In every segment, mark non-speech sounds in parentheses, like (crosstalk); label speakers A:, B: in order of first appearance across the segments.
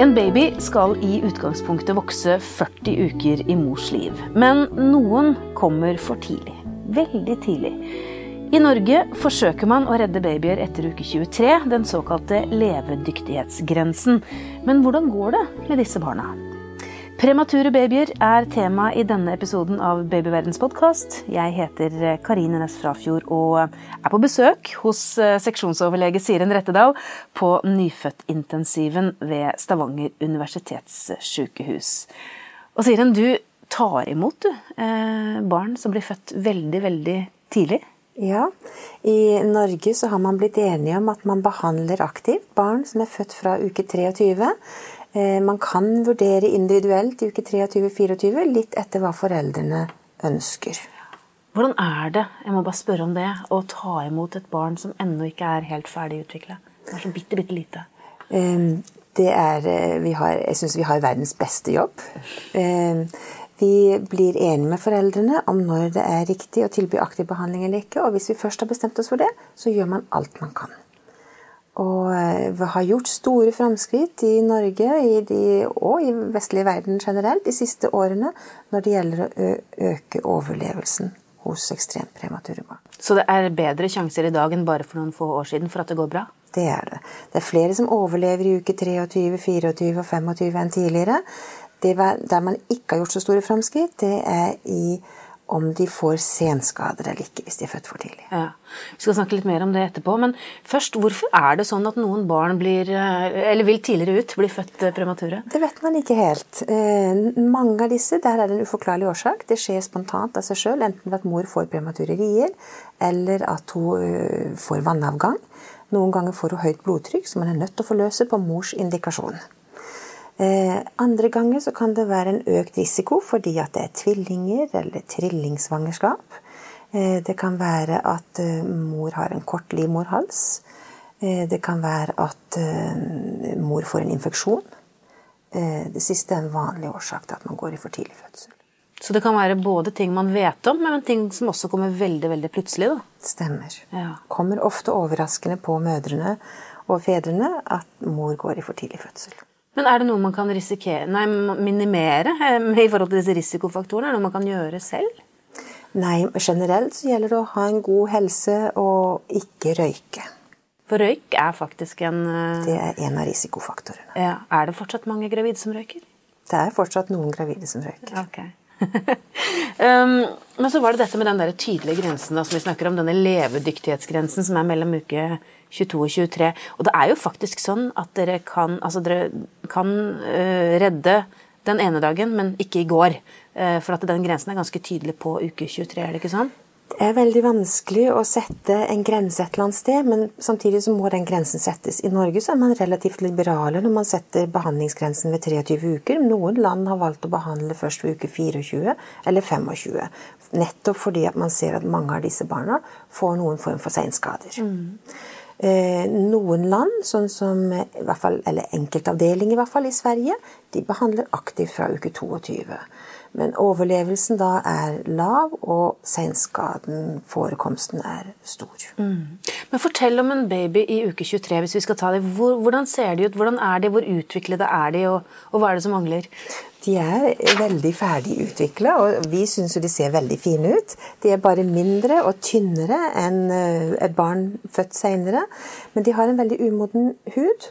A: En baby skal i utgangspunktet vokse 40 uker i mors liv. Men noen kommer for tidlig. Veldig tidlig. I Norge forsøker man å redde babyer etter uke 23, den såkalte levedyktighetsgrensen. Men hvordan går det med disse barna? Premature babyer er tema i denne episoden av Babyverdens podkast. Jeg heter Karine Næss Frafjord og er på besøk hos eh, seksjonsoverlege Siren Rettedal på nyfødtintensiven ved Stavanger universitetssykehus. Og Siren, du tar imot du, eh, barn som blir født veldig, veldig tidlig?
B: Ja, i Norge så har man blitt enige om at man behandler aktivt barn som er født fra uke 23 Eh, man kan vurdere individuelt i uke 23-24, litt etter hva foreldrene ønsker.
A: Hvordan er det jeg må bare spørre om det, å ta imot et barn som ennå ikke er helt ferdig utvikla? Det er så bitte, bitte lite.
B: Det er, eh, har, jeg syns vi har verdens beste jobb. Vi blir enige med foreldrene om når det er riktig å tilby aktiv behandling eller ikke. Og hvis vi først har bestemt oss for det, så gjør man alt man kan. Og eh, vi har gjort store framskritt i Norge i de, og i vestlig verden generelt de siste årene når det gjelder å øke overlevelsen hos ekstremt premature barn.
A: Så det er bedre sjanser i dag enn bare for noen få år siden for at det går bra?
B: Det er det. Det er flere som overlever i uke 23, 24 og 25 enn tidligere. Det der man ikke har gjort så store framskritt, det er i om de får senskader eller ikke hvis de er født for tidlig.
A: Ja. Vi skal snakke litt mer om det etterpå. Men først, hvorfor er det sånn at noen barn blir, eh, eller vil tidligere ut, bli født eh, premature?
B: Det vet man ikke helt. Eh, mange av disse, der er det en uforklarlig årsak. Det skjer spontant av seg sjøl, enten ved at mor får premature rier, eller at hun får vannavgang. Noen ganger får hun høyt blodtrykk, som man er nødt til å forløse på mors indikasjon. Eh, andre ganger så kan det være en økt risiko fordi at det er tvillinger eller trillingsvangerskap. Eh, det kan være at eh, mor har en kort livmorhals. Det kan være at mor får en infeksjon. Det siste er en vanlig årsak til at man går i for tidlig fødsel.
A: Så det kan være både ting man vet om, men ting som også kommer veldig veldig plutselig? da?
B: Stemmer. Ja. Kommer ofte overraskende på mødrene og fedrene at mor går i for tidlig fødsel.
A: Men er det noe man kan risikere, nei, minimere eh, i forhold til disse risikofaktorene? Er det noe man kan gjøre selv?
B: Nei, generelt så gjelder det å ha en god helse og ikke røyke.
A: For røyk er faktisk en
B: eh, Det er en av risikofaktorene.
A: Ja. Er det fortsatt mange gravide som røyker?
B: Det er fortsatt noen gravide som røyker.
A: Okay. Um, (laughs) men så var det dette med den der tydelige grensen da, som vi snakker om, denne levedyktighetsgrensen som er mellom uke 22 og 23. Og det er jo faktisk sånn at dere kan, altså dere kan uh, redde den ene dagen, men ikke i går. Uh, for at den grensen er ganske tydelig på uke 23, er det ikke sånn?
B: Det er veldig vanskelig å sette en grense et eller annet sted, men samtidig så må den grensen settes. I Norge så er man relativt liberale når man setter behandlingsgrensen ved 23 uker. Noen land har valgt å behandle først ved uke 24 eller 25. Nettopp fordi at man ser at mange av disse barna får noen form for seinskader. Mm. Eh, noen land, sånn som i hvert fall, eller enkeltavdeling i hvert fall i Sverige, de behandler aktivt fra uke 22. Men overlevelsen da er lav, og seinskaden, forekomsten, er stor. Mm.
A: Men Fortell om en baby i uke 23, hvis vi skal ta det. hvordan ser de ut? Hvordan er de? Hvor utviklede er de? Og, og hva er det som mangler?
B: De er veldig ferdig utvikla, og vi syns jo de ser veldig fine ut. De er bare mindre og tynnere enn eh, et barn født seinere. Men de har en veldig umoden hud.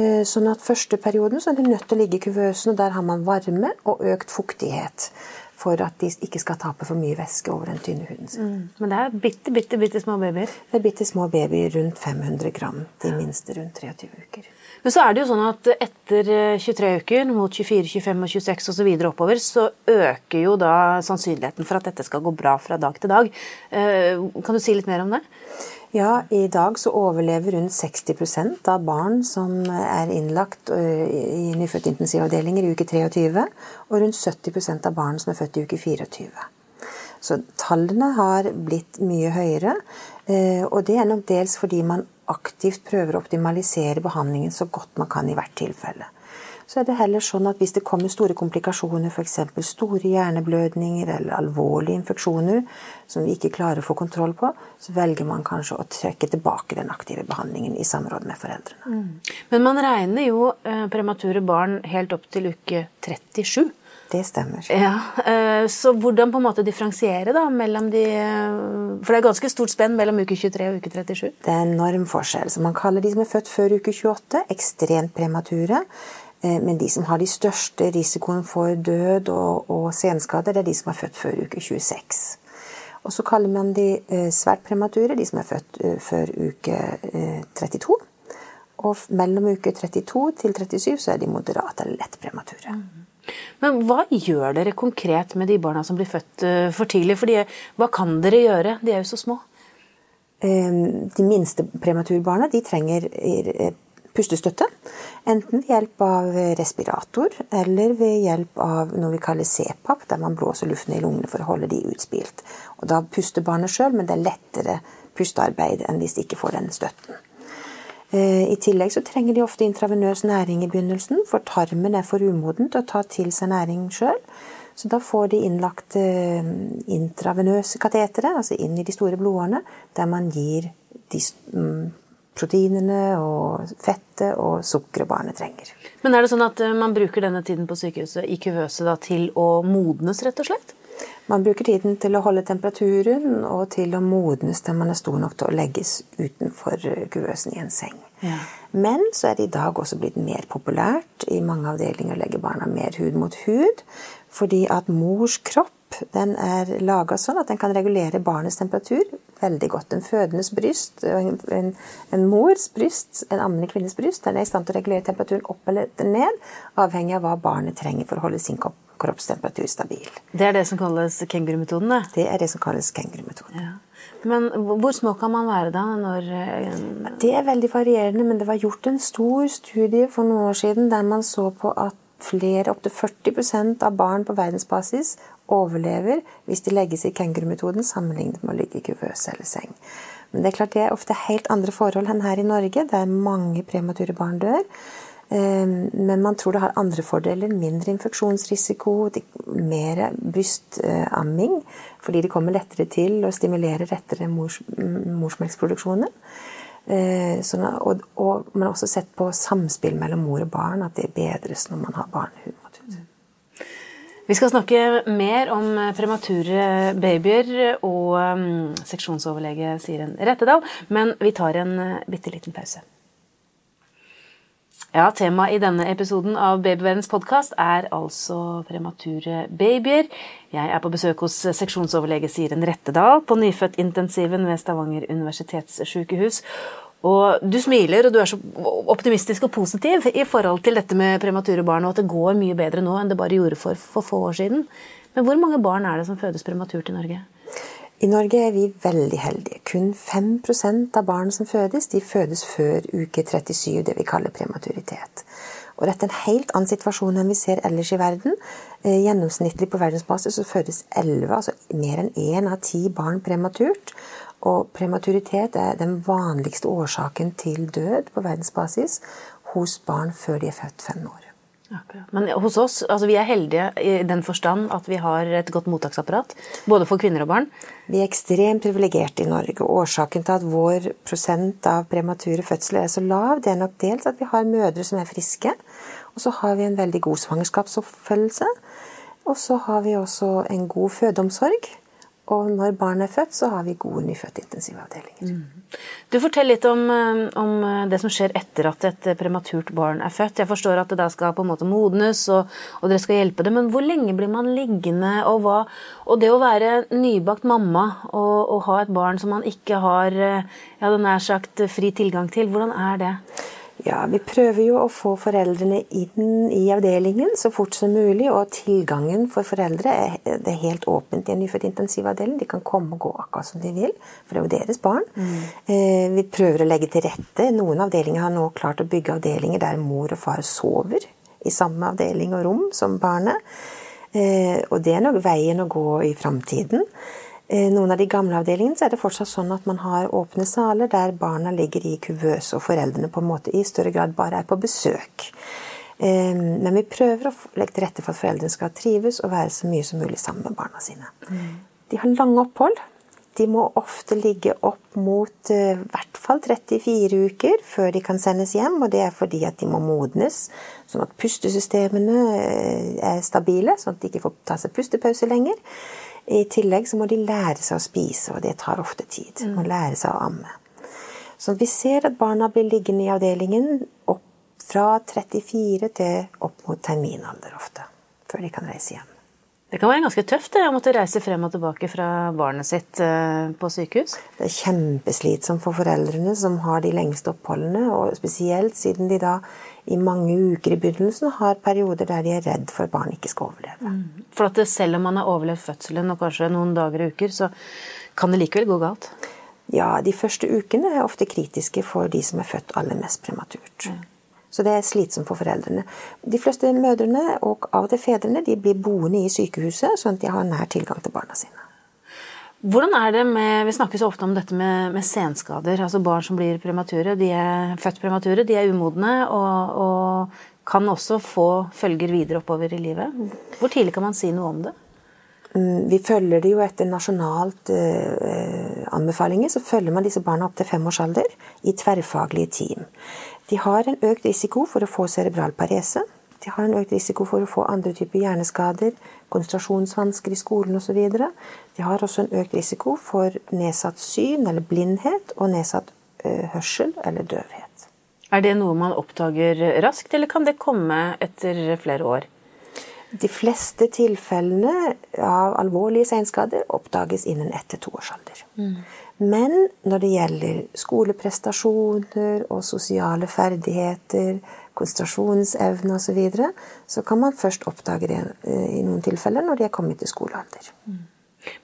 B: Eh, sånn at første perioden så er de nødt til å ligge i kuvøsen, og der har man varme og økt fuktighet. For at de ikke skal tape for mye væske over den tynne huden sin. Mm.
A: Men det er bitte, bitte, bitte små babyer?
B: Det er bitte små babyer, rundt 500 gram. De minste rundt 23 uker.
A: Men så er det jo sånn at etter 23 eh, uker, mot 24, 25 og 26 osv. oppover, så øker jo da sannsynligheten for at dette skal gå bra fra dag til dag. Eh, kan du si litt mer om det?
B: Ja, i dag så overlever rundt 60% av barn som er innlagt i nyfødtintensivavdelinger i uke 23, og rundt 70% av barn som er født i uke 24. Så tallene har blitt mye høyere, og det er nok dels fordi man aktivt prøver å optimalisere behandlingen så godt man kan i hvert tilfelle. Så er det heller sånn at hvis det kommer store komplikasjoner, f.eks. store hjerneblødninger eller alvorlige infeksjoner som vi ikke klarer å få kontroll på, så velger man kanskje å trekke tilbake den aktive behandlingen i samråd med foreldrene. Mm.
A: Men man regner jo eh, premature barn helt opp til uke 37.
B: Det stemmer.
A: Ja, eh, Så hvordan på en måte differensiere da mellom de eh, For det er ganske stort spenn mellom uke 23 og uke 37?
B: Det er en enorm forskjell. Så man kaller de som er født før uke 28, ekstremt premature. Eh, men de som har de største risikoen for død og, og senskader, det er de som er født før uke 26. Og så kaller man de svært premature, de som er født før uke 32. Og mellom uke 32 til 37 så er de moderate eller lett premature. Mm.
A: Men hva gjør dere konkret med de barna som blir født eh, for tidlig? Fordi, hva kan dere gjøre? De er jo så små.
B: De minste prematurbarna de trenger eh, pustestøtte. Enten ved hjelp av respirator eller ved hjelp av noe vi kaller CPAP, der man blåser luften i lungene for å holde de utspilt. Og Da puster barnet sjøl, men det er lettere pustearbeid enn hvis de ikke får den støtten. Eh, I tillegg så trenger de ofte intravenøs næring i begynnelsen, for tarmen er for umoden til å ta til seg næring sjøl. Så da får de innlagt eh, intravenøse katetere, altså inn i de store blodårene, der man gir de mm, proteinene og fettet og sukkeret barnet trenger.
A: Men er det sånn at eh, man bruker denne tiden på sykehuset i kuvøse da, til å modnes, rett og slett?
B: Man bruker tiden til å holde temperaturen og til å modnes til man er stor nok til å legges utenfor kuvøsen i en seng. Ja. Men så er det i dag også blitt mer populært i mange avdelinger å legge barna mer hud mot hud. Fordi at mors kropp den er laga sånn at den kan regulere barnets temperatur veldig godt. En fødendes bryst, en, en, en mors bryst, en ammende kvinnes bryst, den er i stand til å regulere temperaturen opp eller ned, avhengig av hva barnet trenger for å holde sin kroppstemperatur stabil.
A: Det er det som kalles kengurumetoden? Det
B: Det er det som kalles kengurumetoden. Ja.
A: Men hvor små kan man være da? Når
B: eh, Det er veldig varierende, men det var gjort en stor studie for noen år siden der man så på at flere, opptil 40% av barn på verdensbasis overlever hvis de legges i kengurumetoden sammenlignet med å ligge i kuvøse eller seng. Men det er klart det er ofte helt andre forhold enn her i Norge, der mange premature barn dør. Ehm, men man tror det har andre fordeler. Mindre infeksjonsrisiko, mer brystamming, fordi det kommer lettere til og stimulerer lettere mors, morsmelksproduksjonen. Ehm, sånn, og, og, man har også sett på samspill mellom mor og barn, at det bedres når man har barnehud mot hud.
A: Vi skal snakke mer om premature babyer og um, seksjonsoverlege Siren Rettedal, men vi tar en uh, bitte liten pause. Ja, Temaet i denne episoden av Babyvennens podkast er altså premature babyer. Jeg er på besøk hos seksjonsoverlege Siren Rettedal på nyfødtintensiven ved Stavanger universitetssykehus. Og du smiler, og du er så optimistisk og positiv i forhold til dette med premature barn, og at det går mye bedre nå enn det bare gjorde for, for få år siden. Men hvor mange barn er det som fødes prematurt i Norge?
B: I Norge er vi veldig heldige. Kun 5% av barn som fødes, de fødes før uke 37, det vi kaller prematuritet. Og dette er en helt annen situasjon enn vi ser ellers i verden. Eh, gjennomsnittlig på verdensbasis så fødes 11, altså mer enn én av ti barn prematurt. Og prematuritet er den vanligste årsaken til død på verdensbasis hos barn før de er født fem år.
A: Akkurat. Men hos oss, altså vi er heldige i den forstand at vi har et godt mottaksapparat. Både for kvinner og barn.
B: Vi er ekstremt privilegerte i Norge. Årsaken til at vår prosent av premature fødsler er så lav, det er nok dels at vi har mødre som er friske. Og så har vi en veldig god svangerskapsoppfølgelse. Og så har vi også en god fødeomsorg. Og når barnet er født, så har vi gode nyfødtintensivavdelinger. Mm.
A: Du Fortell litt om, eh, om, eh, det som skjer etter at et prematurt barn er født. Jeg forstår at det da skal på en måte modnes, og, og dere skal hjelpe det. Men hvor lenge blir man liggende? Og, hva, og det å være nybakt mamma og, og, ha et barn som man ikke har eh, ja, nær sagt fri tilgang til, hvordan er det?
B: Ja, Vi prøver jo å få foreldrene inn i avdelingen så fort som mulig. Og tilgangen for foreldre er, det helt åpent i en nyfødt intensivavdeling. De kan komme og gå akkurat som de vil, for det er jo deres barn. Mm. Eh, vi prøver å legge til rette. Noen avdelinger har nå klart å bygge avdelinger der mor og far sover i samme avdeling og rom som barnet. Eh, og det er nok veien å gå i framtiden. Eh, noen av de gamle avdelingene så er det fortsatt sånn at man har åpne saler der barna ligger i kuvøse, og foreldrene på en måte i større grad bare er på besøk. Men vi prøver å legge til rette for at foreldrene skal trives og være så mye som mulig sammen med barna sine. De har lange opphold. De må ofte ligge opp mot i uh, hvert fall 34 uker før de kan sendes hjem. Og det er fordi at de må modnes, sånn at pustesystemene er stabile. Sånn at de ikke får ta seg pustepause lenger. I tillegg så må de lære seg å spise, og det tar ofte tid. De må lære seg å amme. Så vi ser at barna blir liggende i avdelingen opp fra 34 til opp mot terminalder ofte. Før de kan reise hjem.
A: Det kan være ganske tøft det, å måtte reise frem og tilbake fra barnet sitt eh, på sykehus?
B: Det er kjempeslitsomt for foreldrene som har de lengste oppholdene. Og spesielt siden de da i mange uker i begynnelsen har perioder der de er redd for at barn ikke skal overleve.
A: Mm. For at selv om man har overlevd fødselen og kanskje noen dager og uker, så kan det likevel gå galt?
B: Ja, de første ukene er ofte kritiske for de som er født aller mest prematurt. Mm. Så det er slitsomt for foreldrene. De fleste mødrene, og av og til fedrene, de blir boende i sykehuset, sånn at de har nær tilgang til barna sine.
A: Hvordan er det med, Vi snakker så ofte om dette med, med senskader. altså Barn som blir premature. De er født premature, de er umodne og, og kan også få følger videre oppover i livet. Hvor tidlig kan man si noe om det?
B: Mm, vi følger det jo etter nasjonalt eh, anbefalinger. Så følger man disse barna opp til femårsalder i tverrfaglige team. De har en økt risiko for å få cerebral parese. De har en økt risiko for å få andre typer hjerneskader, konsentrasjonsvansker i skolen osv. De har også en økt risiko for nedsatt syn eller blindhet og nedsatt uh, hørsel eller døvhet.
A: Er det noe man oppdager raskt, eller kan det komme etter flere år?
B: De fleste tilfellene av alvorlige senskader oppdages innen ett til toårsalder. Mm. Men når det gjelder skoleprestasjoner og sosiale ferdigheter, konsentrasjonsevne osv., så, videre, så kan man først oppdage det eh, i noen tilfeller når de er kommet til skolealder. Mm.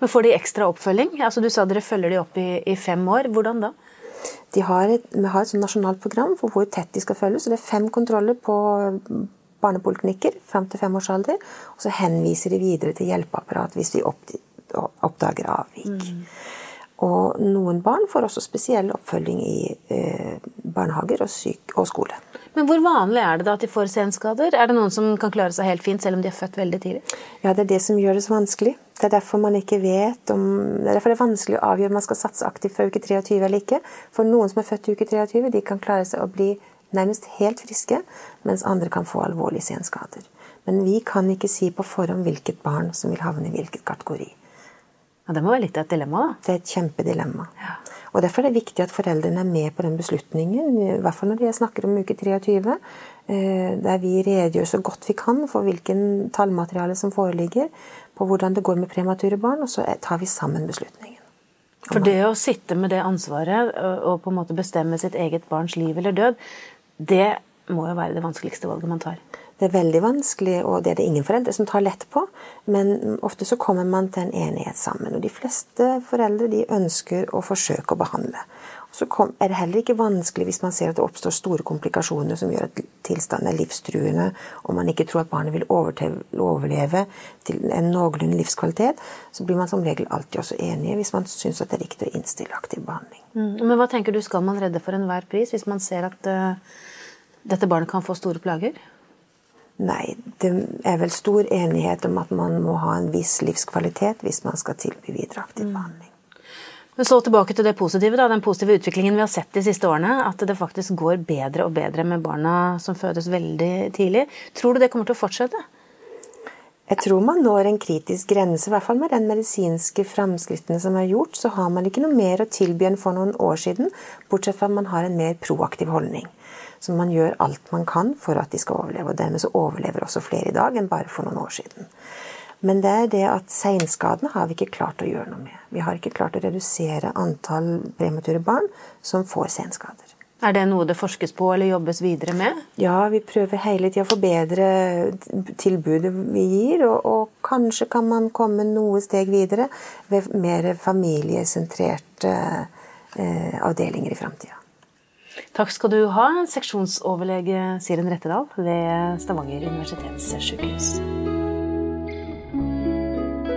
A: Men Får de ekstra oppfølging? Altså Du sa dere følger de opp i, i fem år. Hvordan da?
B: De har et, vi har et nasjonalt program for hvor tett de skal følges. Det er fem kontroller på barnepoliklinikker fram til femårsalder. Og så henviser de videre til hjelpeapparat hvis de oppdager avvik. Mm. Og noen barn får også spesiell oppfølging i eh, barnehager og, syk og, skole.
A: Men hvor vanlig er det da at de får senskader? Er det noen som kan klare seg helt fint selv om de er født veldig tidlig?
B: Ja, det er det som gjør det så vanskelig. Det er derfor man ikke vet om Det er derfor det er vanskelig å avgjøre om man skal satse aktivt fra uke 23 eller ikke. For noen som er født i uke 23, de kan klare seg å bli nærmest helt friske, mens andre kan få alvorlige senskader. Men vi kan ikke si på forhånd hvilket barn som vil havne i hvilket kategori.
A: Ja, Det må være litt av et dilemma, da?
B: Det er et kjempedilemma. Ja. Og Derfor er det viktig at foreldrene er med på den beslutningen, i hvert fall når de snakker om uke 23. Eh, der vi redegjør så godt vi kan for hvilken tallmateriale som foreligger, på hvordan det går med premature barn, og så tar vi sammen beslutningen.
A: For det å sitte med det ansvaret og på en måte bestemme sitt eget barns liv eller død, det må jo være det vanskeligste valget man tar.
B: Det er veldig vanskelig, og det er det ingen foreldre som tar lett på. Men ofte så kommer man til en enighet sammen. Og de fleste foreldre de ønsker å forsøke å behandle. Så er det heller ikke vanskelig hvis man ser at det oppstår store komplikasjoner som gjør at tilstanden er livstruende, og man ikke tror at barnet vil overleve til en noenlunde livskvalitet, så blir man som regel alltid også enige hvis man syns det er riktig å innstille aktiv behandling.
A: Mm. Men hva tenker du, skal man redde for enhver pris hvis man ser at uh, dette barnet kan få store plager?
B: Nei, det er vel stor enighet om at man må ha en viss livskvalitet hvis man skal tilby videre aktiv mm. behandling.
A: Men så tilbake til det positive, da, den positive utviklingen vi har sett de siste årene. At det faktisk går bedre og bedre med barna som fødes veldig tidlig. Tror du det kommer til å fortsette?
B: Jeg tror man når en kritisk grense, i hvert fall med den medisinske framskrittene som er gjort. Så har man ikke noe mer å tilby enn for noen år siden, bortsett fra at man har en mer proaktiv holdning. Så man gjør alt man kan for at de skal overleve. Og dermed så overlever også flere i dag enn bare for noen år siden. Men det er det at seinskadene har vi ikke klart å gjøre noe med. Vi har ikke klart å redusere antall premature barn som får senskader.
A: Er det noe det forskes på eller jobbes videre med?
B: Ja, vi prøver hele tida å forbedre tilbudet vi gir. Og, og, kanskje kan man komme noe steg videre ved mer familiesentrerte eh, avdelinger i framtida.
A: Takk skal du ha, seksjonsoverlege Siren Rettedal ved Stavanger universitetssykehus.